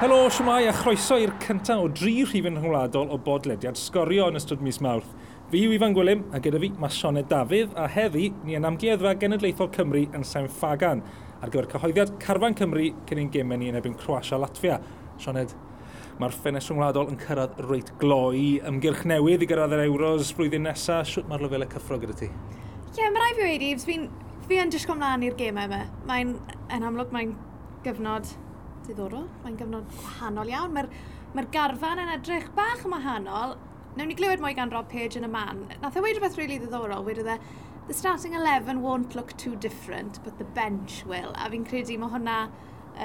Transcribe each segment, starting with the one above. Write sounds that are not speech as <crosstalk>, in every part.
Helo, siwmai a chroeso i'r cyntaf o dri rhif yn rhwngwladol o bodlediad sgorio yn ystod mis mawrth. Fi yw Ifan Gwilym a gyda fi mae Sioned Dafydd a heddi ni yn amgueddfa Genedlaethol Cymru yn Sain Fagan ar gyfer cyhoeddiad Carfan Cymru cyn ein gemau ni yn ebyn Croatia Latvia. Sioned, mae'r ffenest rhwngwladol yn cyrraedd reit gloi ymgyrch newydd i gyrraedd yr Euros flwyddyn nesaf. Siwt mae'r lefelau cyffro gyda ti? Ie, yeah, mae rai fi wedi, fi'n fi yn disgwyl mlaen i'r gemau yma. Mae'n, yn amlwg, mae'n gyfnod ddiddorol. Mae'n gyfnod gwahanol iawn. Mae'r mae garfan yn edrych bach yn wahanol. Newn ni glywed mwy gan Rob Page yn y man. Nath e wedi rhywbeth really ddiddorol. Wedodd e, the starting 11 won't look too different, but the bench will. A fi'n credu mae hwnna,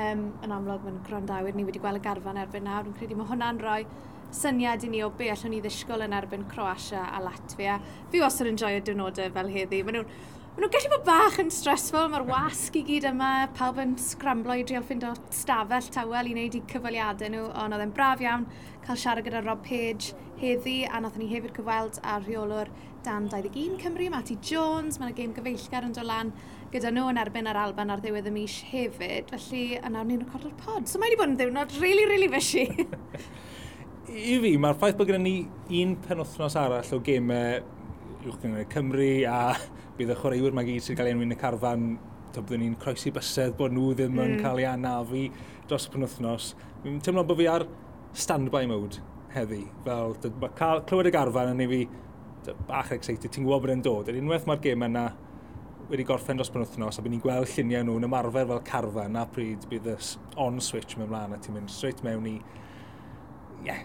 um, yn amlwg mae'n grondawyr, ni wedi gweld y garfan erbyn nawr. Fi'n credu mae hwnna'n rhoi syniad i ni o be allwn ni ddisgwyl yn erbyn Croatia a Latvia. Fi wastad yn joio diwrnodau fel heddi. Maen nhw'n Maen nhw'n gallu bod bach yn stressful, mae'r wasg i gyd yma, pawb yn scramblo i drio o stafell tawel i wneud i cyfaliadau nhw, ond oedd e'n braf iawn cael siarad gyda Rob Page heddi, a nath ni hefyd cyfweld ar rheolwr dan 21 Cymru, Matty Jones, mae'n gêm gyfeillgar yn dod lan gyda nhw yn erbyn yr Alban ar ddiwedd y mis hefyd, felly yna ni'n recordo'r pod, so mae wedi bod yn ddiwrnod really, really fysi. I fi, mae'r ffaith bod gyda ni un penwthnos arall o gemau uwch gyngor Cymru a bydd y chwaraewyr mae gyd sy'n cael enw yn y carfan byddwn ni'n croesi bysedd bod nhw ddim mm. yn cael ei anafu dros y penwthnos. Mi'n teimlo bod fi ar stand-by mode heddi. Fel, mae cael, clywed y garfan yn ei fi bach excited, ti'n gwybod bod e'n dod. Yr unwaith mae'r gêm yna wedi gorffen dros penwthnos a bydd ni'n gweld lluniau nhw'n ymarfer fel carfan a pryd bydd y on-switch mewn mlaen a ti'n mynd straight mewn i yeah,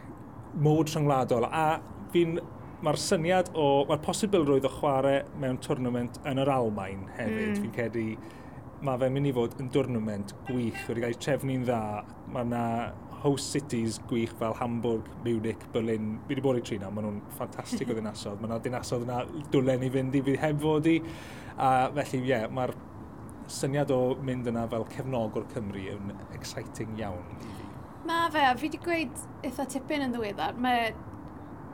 mod rhyngwladol. A fi'n mae'r syniad o, mae'r posibilrwydd o chwarae mewn twrnament yn yr Almain hefyd, mm. fi'n credu mae fe'n mynd i fod yn dwrnament gwych, wedi cael ei trefnu'n dda. Mae yna host cities gwych fel Hamburg, Munich, Berlin. Fi wedi bod i Trina, maen nhw'n ffantastig o <laughs> ddinasodd. Mae yna dinasodd yna dwlen i fynd i fi heb fod i. A felly, ie, yeah, mae'r syniad o mynd yna fel cefnog o'r Cymru yn exciting iawn. Mae fe, a fi wedi gweud eitha tipyn yn ddiweddar. Mae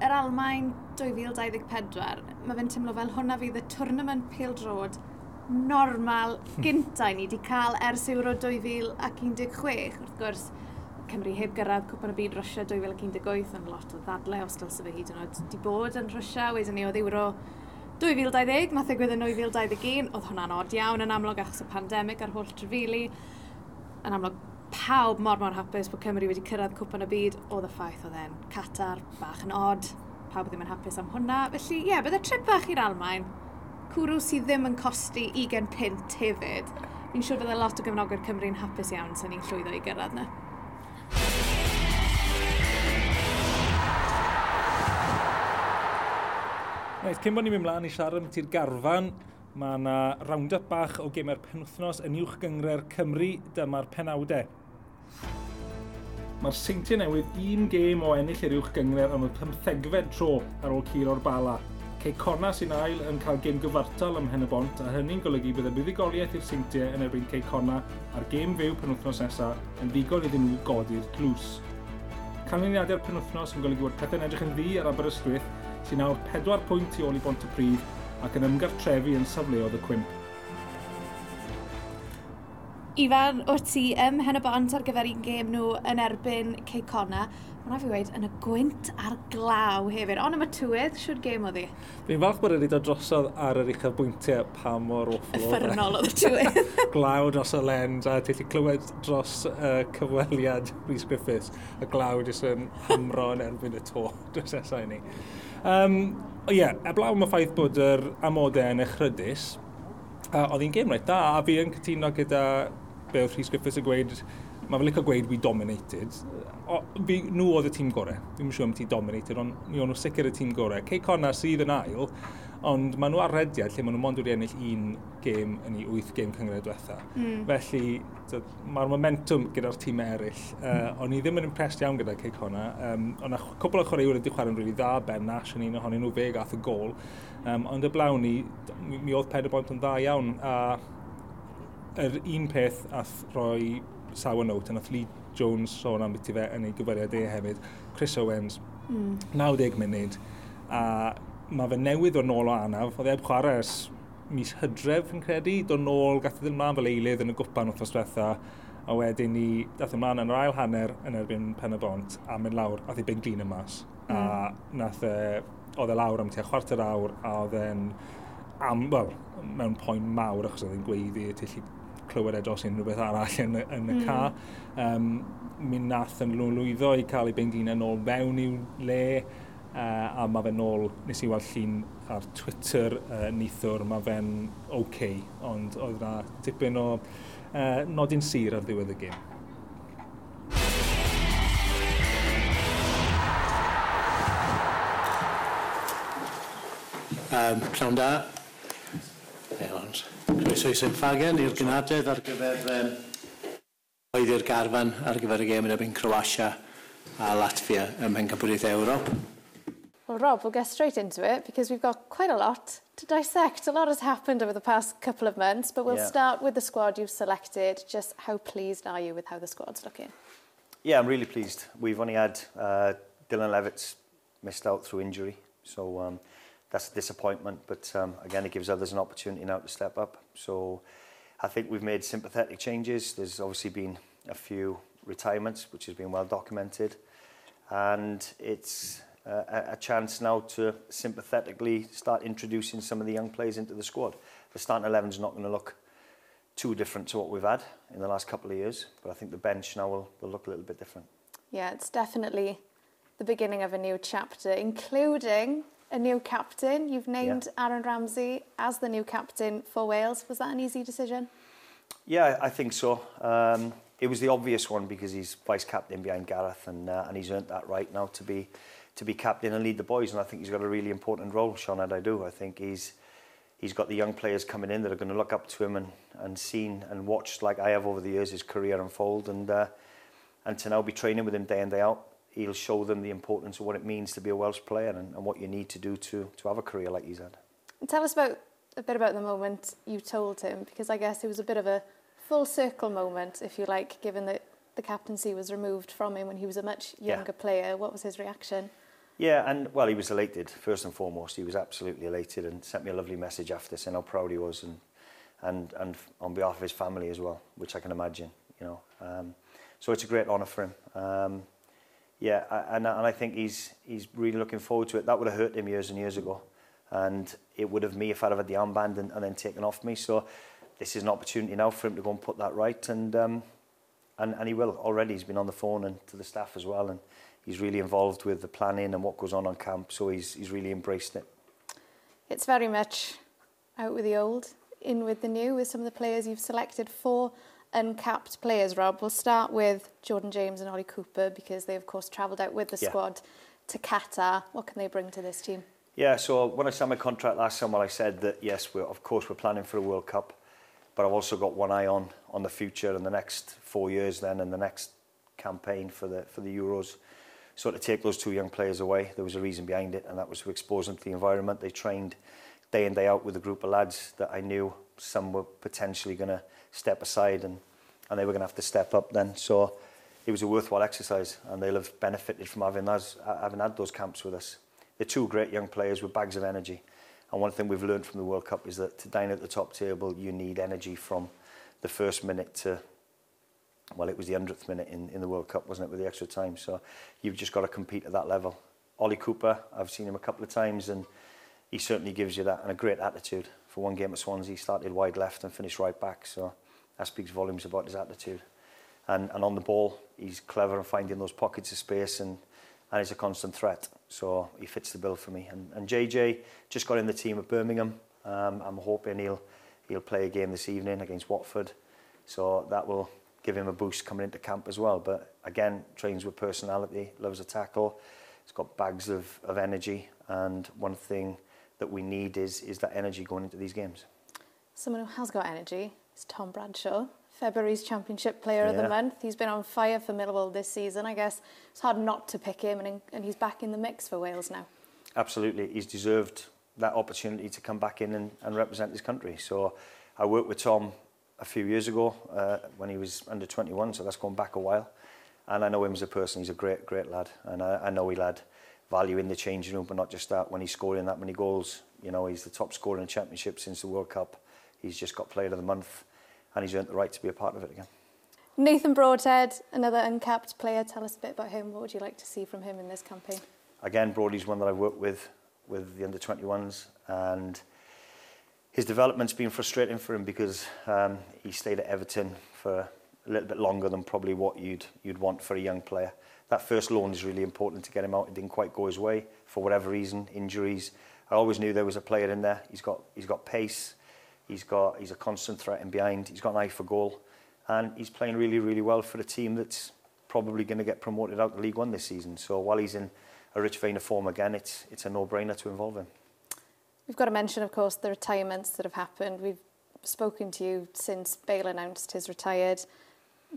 yr Almain 2024, mae fe'n teimlo fel hwnna fydd y tournament pildrod normal gyntaf ni wedi cael ers Euro 2016. Wrth gwrs, Cymru heb gyrraedd Cwpan y Byd Rwysia 2018 yn lot o ddadle os dylse fe hyd yn oed wedi bod yn Rwysia. Wedyn ni oedd Euro 2020, nath ddigwydd yn 2021, oedd hwnna'n od iawn yn amlwg achos y pandemig a'r holl trefili. Yn amlwg pawb mor mor hapus bod Cymru wedi cyrraedd cwpan y byd, oedd y ffaith oedd e'n Qatar, bach yn od, pawb ddim yn hapus am hwnna. Felly, ie, yeah, bydde trip bach i'r Almain, cwrw sydd ddim yn costi 20 pint hefyd. Fi'n siŵr bydde lot o gyfnogwyr Cymru'n hapus iawn sy'n ni'n llwyddo i gyrraedd yna. Reit, cyn bod ni'n mynd mlaen i siarad am ti'r garfan, mae yna round-up bach o gemau'r penwthnos yn uwch gyngre'r Cymru, dyma'r penawdau. Mae'r seintiau newydd un gêm o ennill i'r uwch gyngred am y 15fed tro ar ôl cur o'r bala. Cei Ceicona sy'n ail yn cael gêm gyfartal ym Mhen y Bont a hynny'n golygu bydd y buddigoliaeth i'r seintiau yn erbyn Cei Ceicona a'r gêm fyw penwthnos nesaf yn ddigon iddyn nhw godi'r glws. Canlyniadau'r penwthnos yn golygu bod pethau'n edrych yn ddi ar Aberystwyth sy'n awr 4 pwynt i ôl i bont y prif ac yn ymgartrefu yn safleoedd y cwmp. Ifan, wyt ti ym hen y bont ar gyfer un gêm nhw yn erbyn Ceicona. Mae'n na fi wedi yn y gwynt a'r glaw hefyd. Ond am y tywydd, siwr gêm oedd hi? Fi'n falch bod wedi dod drosodd ar yr uchaf bwyntiau pa mor awful. Effernol oedd y tywydd. <laughs> glaw dros y lens a ti clywed dros uh, cyfweliad Rhys Griffiths. Y glaw jyst yn hamro yn erbyn y to. <laughs> dros esau ni. Um, ie, yeah, eblaw mae ffaith bod yr amodau yn echrydus, Uh, oedd hi'n gêm reit da, a fi yn cytuno gyda be oedd Rhys Griffiths yn gweud, mae fe'n licio gweud we dominated. O, fi, nhw oedd y tîm gorau. Fi'n siŵr am ti dominated, ond mi o'n nhw sicr y tîm gorau. Cei Connor sydd yn ail, ond maen nhw ar rediad lle maen nhw mond wedi ennill un gêm yn ei wyth gêm cyngred diwetha. Mm. Felly, mae'r momentum gyda'r tîm eraill. Uh. Hmm. O'n i ddim yn impressed iawn gyda Cei Connor. Um, ond a cwbl o chwaraewyr wedi chwarae'n rili dda, Ben Nash yn un ohonyn nhw fe gath y gol. Um, ond y blawn ni, mi, mi oedd Pedro Bont yn dda iawn. A yr un peth ath roi sawn note, yn ath Lee Jones sôn am beth i fe yn ei gyfeiriad e hefyd, Chris Owens, mm. 90 munud, a mae fe newydd o nôl o anaf, oedd eb chwarae ers mis hydref yn credu, do nôl gath ddyn mlaen fel eilydd yn y gwpan wrth diwetha, a wedyn ni dath ymlaen yn yr ail hanner yn erbyn pen y bont a mynd lawr, a ddi ben glin y mas. Mm. A hmm. nath e, oedd e lawr am tua chwarter awr a oedd e'n am, wel, mewn poen mawr achos oedd e'n gweiddi y clywed edo unrhyw beth arall yn, yn y mm. car. Um, mi nath yn lwyddo i cael ei bendina yn ôl mewn i'w le, uh, a mae fe'n ôl, nes i weld llun ar Twitter uh, nithwr, mae fe'n oce, okay, ond oedd yna tipyn o uh, nodyn sir ar ddiwedd y gym. Um, Llawn da, Croeso i Sinfagen i'r gynadledd ar gyfer um, oedd i'r garfan ar gyfer y gêm yn ebyn Croatia a Latvia ym Mhencampwriaeth Ewrop. Well, Rob, we'll get straight into it because we've got quite a lot to dissect. A lot has happened over the past couple of months, but we'll yeah. start with the squad you've selected. Just how pleased are you with how the squad's looking? Yeah, I'm really pleased. We've only had uh, Dylan Levitt's missed out through injury, so um, that's a disappointment. But um, again, it gives others an opportunity now to step up. So I think we've made sympathetic changes. There's obviously been a few retirements, which has been well documented. And it's a chance now to sympathetically start introducing some of the young players into the squad. The starting 11 is not going to look too different to what we've had in the last couple of years, but I think the bench now will, will look a little bit different. Yeah, it's definitely the beginning of a new chapter, including a new captain. You've named yeah. Aaron Ramsey as the new captain for Wales. Was that an easy decision? Yeah, I think so. Um, it was the obvious one because he's vice captain behind Gareth, and uh, and he's earned that right now to be to be captain and lead the boys. And I think he's got a really important role, Sean. And I do. I think he's he's got the young players coming in that are going to look up to him and and seen and watched like I have over the years his career unfold, and uh, and to now be training with him day in day out he'll show them the importance of what it means to be a Welsh player and, and what you need to do to, to have a career like he's had. Tell us about a bit about the moment you told him, because I guess it was a bit of a full circle moment, if you like, given that the captaincy was removed from him when he was a much younger yeah. player. What was his reaction? Yeah, and well, he was elated, first and foremost. He was absolutely elated and sent me a lovely message after saying how proud he was and, and, and on behalf of his family as well, which I can imagine, you know. Um, so it's a great honour for him. Um, yeah, and, and I think he's, he's really looking forward to it. That would have hurt him years and years ago. And it would have me if I'd have had the armband and, and then taken off me. So this is an opportunity now for him to go and put that right. And, um, and, and he will already. He's been on the phone and to the staff as well. And he's really involved with the planning and what goes on on camp. So he's, he's really embraced it. It's very much out with the old, in with the new, with some of the players you've selected for uncapped players, Rob. We'll start with Jordan James and Ollie Cooper because they, of course, travelled out with the yeah. squad to Qatar. What can they bring to this team? Yeah, so when I signed my contract last summer, I said that, yes, we're, of course, we're planning for a World Cup, but I've also got one eye on on the future and the next four years then and the next campaign for the, for the Euros. So to take those two young players away, there was a reason behind it, and that was to expose them to the environment. They trained day in, day out with a group of lads that I knew some were potentially going to step aside and, and they were going to have to step up then. So it was a worthwhile exercise and they'll have benefited from having, those, having had those camps with us. They're two great young players with bags of energy. And one thing we've learned from the World Cup is that to dine at the top table, you need energy from the first minute to, well, it was the 100th minute in, in the World Cup, wasn't it, with the extra time. So you've just got to compete at that level. Ollie Cooper, I've seen him a couple of times and he certainly gives you that and a great attitude. For one game at Swansea, he started wide left and finished right back. So that speaks volumes about his attitude. And, and on the ball, he's clever in finding those pockets of space and, and he's a constant threat. So he fits the bill for me. And, and JJ just got in the team at Birmingham. Um, I'm hoping he'll, he'll play a game this evening against Watford. So that will give him a boost coming into camp as well. But again, trains with personality, loves a tackle. He's got bags of, of energy. And one thing that we need is, is that energy going into these games. Someone who has got energy is Tom Bradshaw. February's Championship Player yeah. of the Month. He's been on fire for Millwall this season. I guess it's hard not to pick him, and, and he's back in the mix for Wales now. Absolutely. He's deserved that opportunity to come back in and, and represent his country. So I worked with Tom a few years ago uh, when he was under 21, so that's gone back a while. And I know him as a person. He's a great, great lad. And I, I know he lad value in the changing room, but not just that. When he's scoring that many goals, you know, he's the top scorer in the Championship since the World Cup. He's just got Player of the Month, and he's earned the right to be a part of it again. Nathan Broadhead, another uncapped player. Tell us a bit about him. What would you like to see from him in this campaign? Again, Broadie's one that I've worked with, with the under-21s, and his development's been frustrating for him because um, he stayed at Everton for a little bit longer than probably what you'd you'd want for a young player. That first loan is really important to get him out. It didn't quite go his way for whatever reason, injuries. I always knew there was a player in there. He's got, he's got pace, he's, got, he's a constant threat in behind, he's got an eye for goal, and he's playing really, really well for a team that's probably going to get promoted out of League One this season. So while he's in a rich vein of form again, it's, it's a no-brainer to involve him. We've got to mention, of course, the retirements that have happened. We've spoken to you since Bale announced his retired.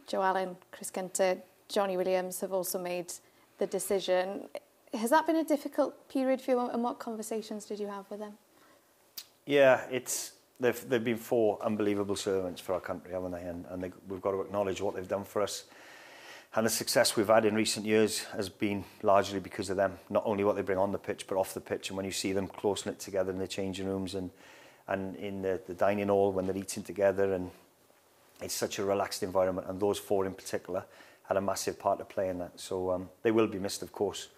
Joe Allen, Chris Gunter, Johnny Williams have also made the decision. Has that been a difficult period for you and what conversations did you have with them? Yeah, it's they've, they've been four unbelievable servants for our country, haven't they? And, and they, we've got to acknowledge what they've done for us. And the success we've had in recent years has been largely because of them. Not only what they bring on the pitch, but off the pitch. And when you see them close knit together in the changing rooms and, and in the, the dining hall when they're eating together. And it's such a relaxed environment. And those four in particular, had a massive part to play in that. So um, they will be missed, of course.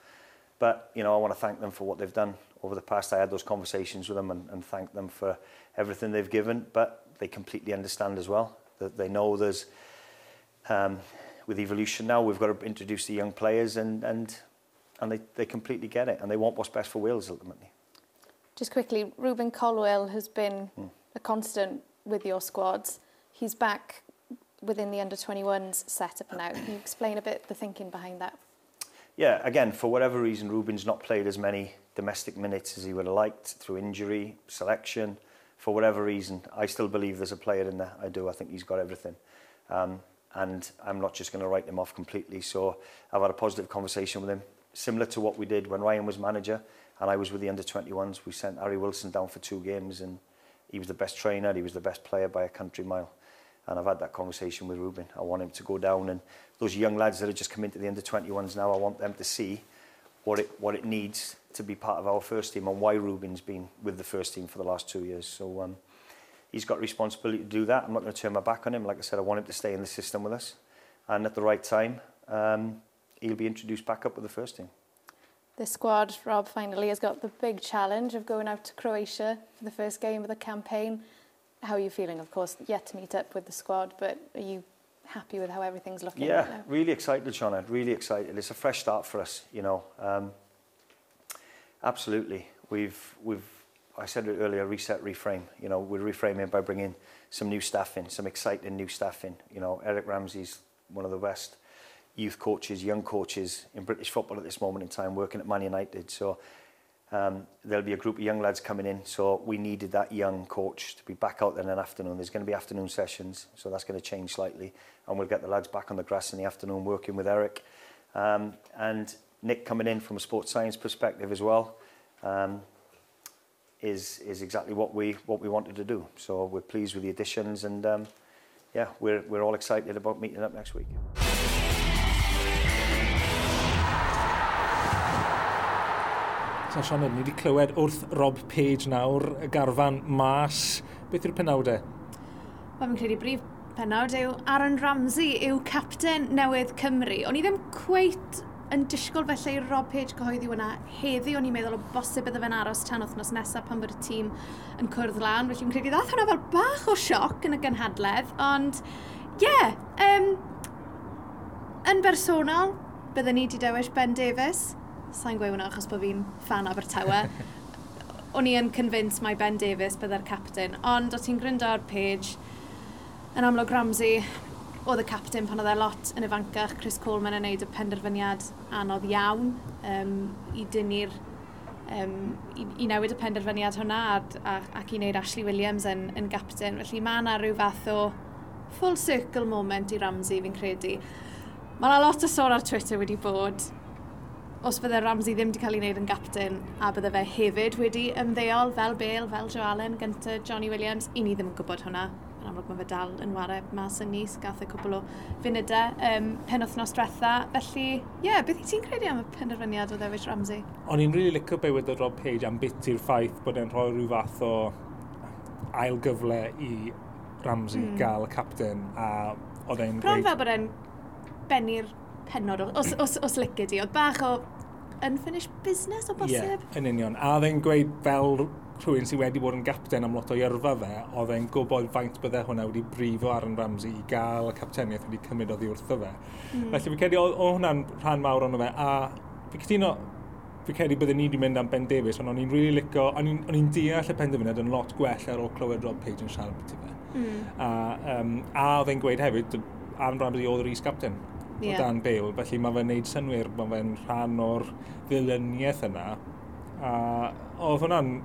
But, you know, I want to thank them for what they've done over the past. I had those conversations with them and, and thank them for everything they've given. But they completely understand as well. That they know there's, um, with evolution now, we've got to introduce the young players and, and, and they, they completely get it. And they want what's best for Wales, ultimately. Just quickly, Ruben Colwell has been mm. a constant with your squads. He's back within the under-21s setup now. Can you explain a bit the thinking behind that? Yeah, again, for whatever reason, Ruben's not played as many domestic minutes as he would have liked through injury, selection, for whatever reason. I still believe there's a player in there. I do. I think he's got everything. Um, and I'm not just going to write him off completely. So I've had a positive conversation with him, similar to what we did when Ryan was manager and I was with the under-21s. We sent Harry Wilson down for two games and he was the best trainer, he was the best player by a country mile. And I've had that conversation with Ruben. I want him to go down and those young lads that have just come into the under 21s now, I want them to see what it, what it needs to be part of our first team and why Ruben's been with the first team for the last two years. So um, he's got responsibility to do that. I'm not going to turn my back on him. Like I said, I want him to stay in the system with us. And at the right time, um, he'll be introduced back up with the first team. The squad, Rob, finally has got the big challenge of going out to Croatia for the first game of the campaign how are you feeling? Of course, yet to meet up with the squad, but are you happy with how everything's looking? Yeah, right really excited, Shauna. Really excited. It's a fresh start for us, you know. Um, absolutely, we've we've. I said it earlier, reset, reframe. You know, we're reframing by bringing some new staff in, some exciting new staff in. You know, Eric Ramsey's one of the best youth coaches, young coaches in British football at this moment in time, working at Man United. So um, there'll be a group of young lads coming in. So we needed that young coach to be back out there in an afternoon. There's going to be afternoon sessions, so that's going to change slightly. And we'll get the lads back on the grass in the afternoon working with Eric. Um, and Nick coming in from a sports science perspective as well um, is, is exactly what we, what we wanted to do. So we're pleased with the additions and um, yeah, we're, we're all excited about meeting up next week. So Sean, ni wedi clywed wrth Rob Page nawr, y garfan mas. Beth yw'r penawdau? E? Wel, fi'n credu brif penawd yw Aaron Ramsey yw capten newydd Cymru. O'n i ddim cweit yn disgwyl felly Rob Page gyhoeddi hwnna heddi. O'n i'n meddwl o bosib bydde fe'n aros tan wythnos nesaf pan bod y tîm yn cwrdd lan. Felly fi'n credu ddath hwnna fel bach o sioc yn y gynhadledd. Ond, ie, yeah, um, yn bersonol, bydden ni wedi dewis Ben Davies sa'n gweud hwnna achos bod fi'n fan Abertawe, <laughs> o'n i yn convinced mai Ben Davies bydde'r captain, ond o ti'n gryndo ar page, yn amlwg Ramsey, oedd y captain pan oedd e lot yn ifancach, Chris Coleman yn neud y penderfyniad anodd iawn um, i dynnu'r um, i, i newid y penderfyniad hwnna a, ac i wneud Ashley Williams yn, yn captain. Felly mae yna rhyw fath o full circle moment i Ramsey fi'n credu. Mae yna lot o sôn ar Twitter wedi bod os bydde Ramsey ddim wedi cael ei wneud yn gapten a bydde fe hefyd wedi ymddeol fel Bale, fel Joe Allen, gyntaf Johnny Williams, i ni ddim yn gwybod hwnna. Yn amlwg mae fe dal yn wario mas yn nis, gath y cwbl o funudau um, e, penwthnos diwetha. Felly, ie, yeah, beth i ti'n credu am y penderfyniad o ddewis Ramsey? O'n i'n rili really licio be wedi Rob Page am bit i'r ffaith bod e'n rhoi rhyw fath o ail gyfle i Ramsey mm. gael y captain a oedd e'n... Bron fel bod e'n bennu'r penod, os, os, os lygu di, oedd bach o unfinished business o bosib. Ie, yeah, yn union. A oedd e'n gweud fel rhywun sydd wedi bod yn gapten am lot o yrfa fe, oedd e'n gwybod faint bydde hwnna wedi brifo Aaron Ramsey i gael y capteniaeth wedi cymryd oddi wrtho fe. Mm. Felly fi credu o, o hwnna'n rhan mawr ond fe, a fi cytuno fi credu byddwn ni wedi mynd am Ben Davies, ond o'n i'n really licio, o'n i'n deall y penderfyniad yn lot gwell ar ôl clywed Rob Page yn siarad beth i fe. Mm. A, um, a oedd e'n gweud hefyd, Aaron Ramsey oedd yr is-captain yeah. o dan Bale, felly mae fe'n neud synwyr, mae fe'n rhan o'r ddilyniaeth yna. A oedd hwnna'n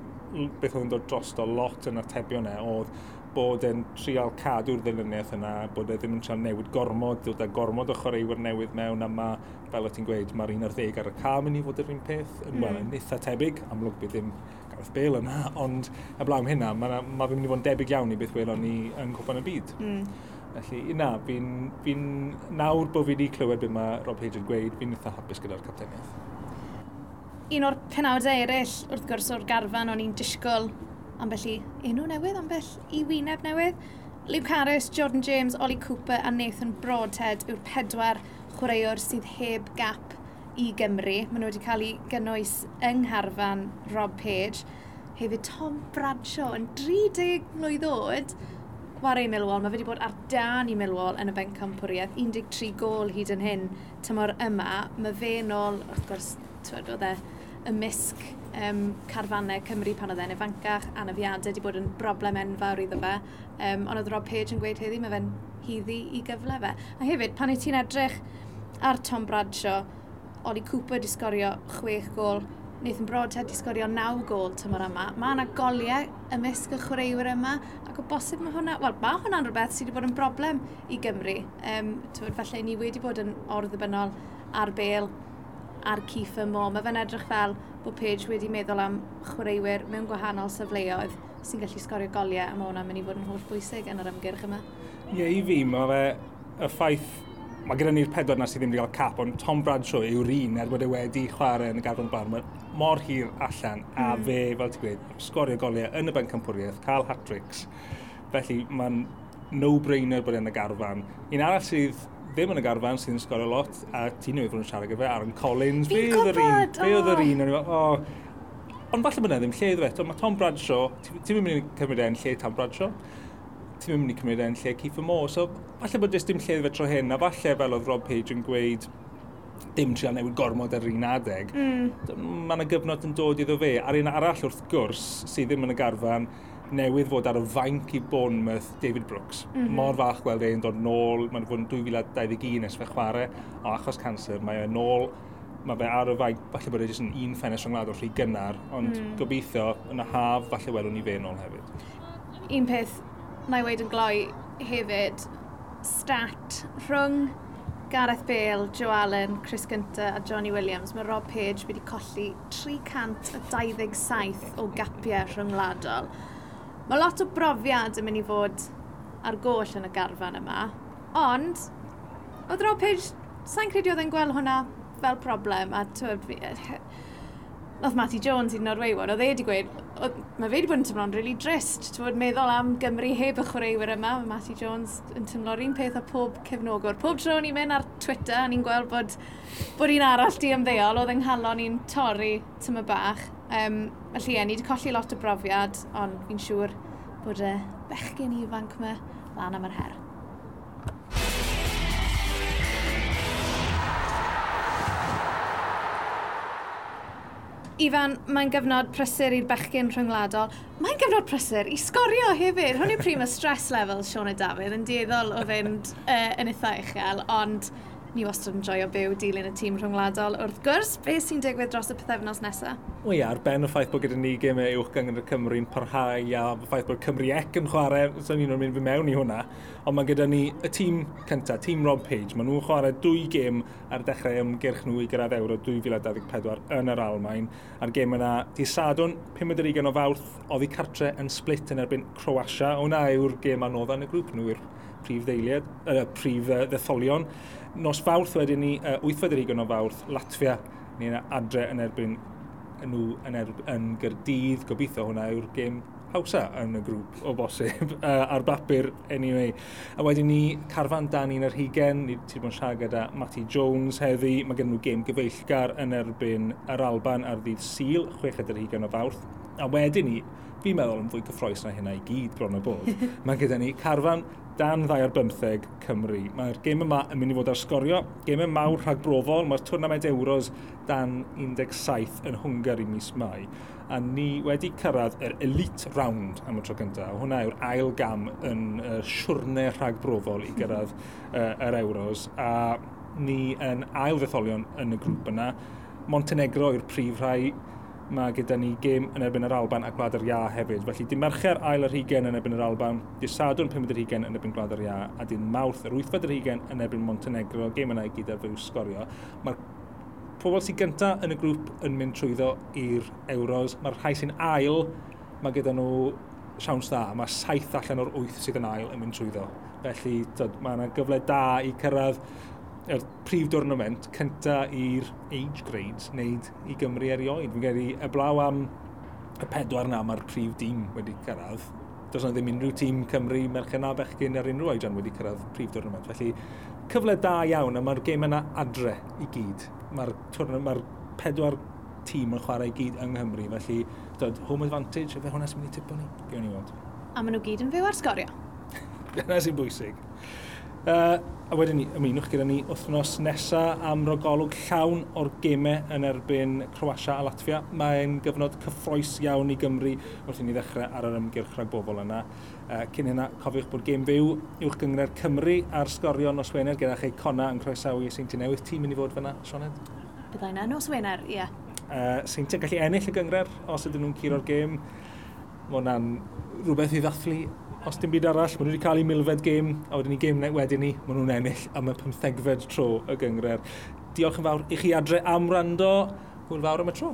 beth oedd yn dod drosto lot yn atebion e, oedd bod e'n trial cadw'r ddilyniaeth yna, bod e ddim yn trial newid gormod, dod â gormod o chwaraewyr newydd mewn, a mae, fel o ti'n gweud, mae'r un ar ddeg ar y cam yn i fod yr un peth, yn mm. wel, yn eitha tebyg, amlwg bydd ddim Gareth Bale yna, <laughs> ond y blawn hynna, mae ma, ma mynd i fod yn debyg iawn i beth welon ni yn cwpan y byd. Mm. Felly, na, fi'n fi nawr bod fi wedi clywed beth mae Rob Hedger gweud, fi'n eitha hapus gyda'r capteniaeth. Un o'r penawdau eraill wrth gwrs o'r garfan o'n i'n disgwyl ambell i enw newydd, ambell i wyneb newydd. Luke Harris, Jordan James, Ollie Cooper a Nathan Broadhead yw'r pedwar chwaraewr sydd heb gap i Gymru. Maen nhw wedi cael eu gynnwys yng Ngharfan Rob Page. Hefyd Tom Bradshaw yn 30 mlynedd oed chwarae i Milwol, mae fe wedi bod ar dan i Milwol yn y benc campwriaeth, 13 gol hyd yn hyn. Tymor yma, mae fe nôl, wrth gwrs, twyd, oedd e ymysg um, carfannau Cymru pan oedd e'n ifancach, anafiadau wedi bod yn broblem enfawr iddo fe, um, ond oedd Rob Page yn gweud heddi, mae fe'n hyddi i gyfle fe. A hefyd, pan i ti'n edrych ar Tom Bradshaw, Oli Cooper wedi sgorio 6 gol, Nathan Broadhead wedi sgorio 9 gol tymor yma. Mae yna goliau ymysg y chwaraewyr yma, ac o bosib mae hwnna, wel, mae hwnna'n rhywbeth sydd wedi bod yn broblem i Gymru. Um, tywed, falle ni wedi bod yn orddibynnol ar bel a'r cif y mo. Mae fe'n edrych fel bod Page wedi meddwl am chwaraewyr mewn gwahanol safleoedd sy'n gallu sgorio goliau, a mae hwnna'n mynd i fod yn holl bwysig yn yr ymgyrch yma. Ie, yeah, i fi, mae fe y ffaith mae gyda ni'r pedwar na sydd ddim wedi cael cap, ond Tom Bradshaw yw'r un er bod e wedi chwarae yn y gafron blaen. Mae mor hir allan, a mm. fe, fel ti'n gweud, sgorio goliau yn y banc campwriaeth, cael hat-tricks. Felly mae'n no-brainer bod e'n y garfan. Un arall sydd ddim yn y garfan sydd yn sgorio lot, a ti'n newydd fod yn siarad gyda Aaron Collins. Fi'n gwybod! Fe oedd yr un, oh. Ond falle bod e ddim lle iddo e fe. Mae Tom Bradshaw, ti'n mynd i cymryd e'n lle Tom Bradshaw? Ti'n mynd i cymryd e'n lle Keith Moore, so falle bod jyst dim lle fe tro hyn, a falle fel oedd Rob Page yn gweud, dim trial newid gormod ar un adeg. Mm. Mae yna gyfnod yn dod iddo fe. A'r un arall wrth gwrs sydd ddim yn y garfan newydd fod ar y fainc i Bournemouth David Brooks. Mm -hmm. Mor fach gweld e'n dod nôl, mae'n fod yn 2021 nes fe chwarae, o achos cancer, mae e'n nôl, mae fe ar y fainc, falle bod e jyst yn un ffenest rhwngwlad o'r rhy gynnar, ond mm. gobeithio yn y haf, falle welwn ni fe nôl hefyd. Un peth na i weid yn gloi hefyd, stat rhwng Gareth Bale, Joe Allen, Chris Gunter a Johnny Williams, mae Rob Page wedi colli 327 o gapiau rhyngwladol. Mae lot o brofiad yn mynd i fod ar goll yn y garfan yma, ond oedd Rob Page, sa'n credu oedd e'n gweld hwnna fel problem, a tywed fi, eh, oedd Matty Jones i'n Norweiwon, oedd e wedi gweud, mae fe wedi bod yn tymlo'n really drist, ti'n meddwl am Gymru heb y chwaraewyr yma, mae Matty Jones yn tymlo'r un peth o pob cefnogwr. Pob tro ni'n mynd ar Twitter, ni'n gweld bod, bod un arall di ymddeol, oedd yng nghalon ni'n torri tyma bach. Um, felly ie, ni wedi colli lot o brofiad, ond fi'n siŵr bod y bechgyn ifanc yma lan am yr her. Ifan, mae'n gyfnod prysur i'r bechgyn rhyngwladol. Mae'n gyfnod prysur i sgorio hefyd. Hwn yw prif y stress level Sione Dafydd yn dieddol o fynd uh, yn eitha uchel, ond Ni wastad yn joio byw dilyn y tîm rhwngwladol. Wrth gwrs, beth sy'n digwydd dros y pethefnos nesaf? O ia, ar ben y ffaith bod gyda ni gemau uwch gyngor y Cymru'n parhau a y ffaith bod Cymru ec yn chwarae, so ni'n mynd fy mewn i hwnna, ond mae gyda ni y tîm cyntaf, tîm Rob Page. Maen nhw'n chwarae dwy gêm ar dechrau ymgyrch nhw i gyrraedd Euro 2024 yn yr Almain. A'r gêm yna, di Sadwn, 50 o fawrth, oddi cartre yn split yn erbyn Croatia. Hwna yw'r gêm anodd yn y grŵp nhw i'r prif ddeiliad, y uh, prif uh, ddetholion. Nos fawrth wedyn ni, uh, 8 o fawrth, Latvia, ni'n adre yn erbyn nhw yn, er, yn gyrdydd, gobeithio hwnna yw'r gêm hawsa yn y grŵp o bosib <laughs> uh, ar bapur anyway. A wedyn ni carfan dan un ar hugen, ni wedi bod yn siarad gyda Matty Jones heddi, mae gen nhw gêm gyfeillgar yn erbyn yr Alban ar ddydd Sil, 6 ar hugen o fawrth. A wedyn ni, fi'n meddwl yn fwy cyffroes na hynna i gyd bron o bod, mae gyda ni carfan dan 2.15 Cymru. Mae'r gêm yma yn mynd i fod ar sgorio, gêm yn mawr rhag brofol, mae'r twrnament Euros dan 17 yn Hwngari mis Mai. A ni wedi cyrraedd yr elite round am y tro cyntaf. Hwna yw'r ail gam yn uh, siwrne rhag brofol i gyrraedd uh, yr Euros. A ni yn ail ddetholion yn y grŵp yna. Montenegro yw'r prif rhai, mae gyda ni gêm yn erbyn yr Alban a Gwlad yr Ia hefyd. Felly, dim mercher ail yr hugen yn erbyn yr Alban, dim sadwn 5 yr hugen yn erbyn Gwlad yr Ia, a dim mawrth yr 8 yr hugen yn erbyn Montenegro. Gêm yna i gyd ar fyw sgorio. Mae'r pobl sy'n gyntaf yn y grŵp yn mynd trwyddo i'r Euros. Mae'r rhai sy'n ail, mae gyda nhw siawns dda. Mae saith allan o'r wyth sydd yn ail yn mynd trwyddo. Felly, mae yna gyfle da i cyrraedd er, prif dwrnament cynta i'r age grades wneud i Gymru erioed. Fi'n gedi eblaw am y pedwar na mae'r prif dîm wedi cyrraedd. Does yna ddim unrhyw tîm Cymru, Merchen a Bechgyn ar unrhyw oedran wedi cyrraedd prif dwrnament. Felly cyfle da iawn a mae'r gêm yna adre i gyd. Mae'r mae pedwar tîm yn chwarae i gyd yng Nghymru. Felly dod home advantage, efe hwnna sy'n mynd i tipo ni. Gewn ni weld. A maen nhw gyd yn fyw ar sgorio. <laughs> Dyna sy'n bwysig. Uh, a wedyn ni, ymunwch gyda ni wythnos nesaf am rogolwg llawn o'r gemau yn erbyn Croatia a Latvia. Mae'n gyfnod cyffroes iawn i Gymru wrth i ni ddechrau ar yr ymgyrch rhag bobl yna. Uh, cyn hynna, cofiwch bod gêm fyw uwch gyngred Cymru a'r sgorio nos Wener gyda chi Cona yn croesawu i Seinti Newydd. Ti'n mynd i fod fyna, Sioned? Byddai yna nos Wener, ie. Yeah. Uh, Seinti'n gallu ennill y gyngred os ydyn nhw'n curo'r gêm. Mae hwnna'n rhywbeth i ddathlu os dim byd arall, maen nhw wedi cael eu milfed gêm, a wedyn ni gêm wedyn ni, maen nhw'n ennill am y pymthegfed tro y gyngred. Diolch yn fawr i chi adre am rando. Hwyl fawr am y tro.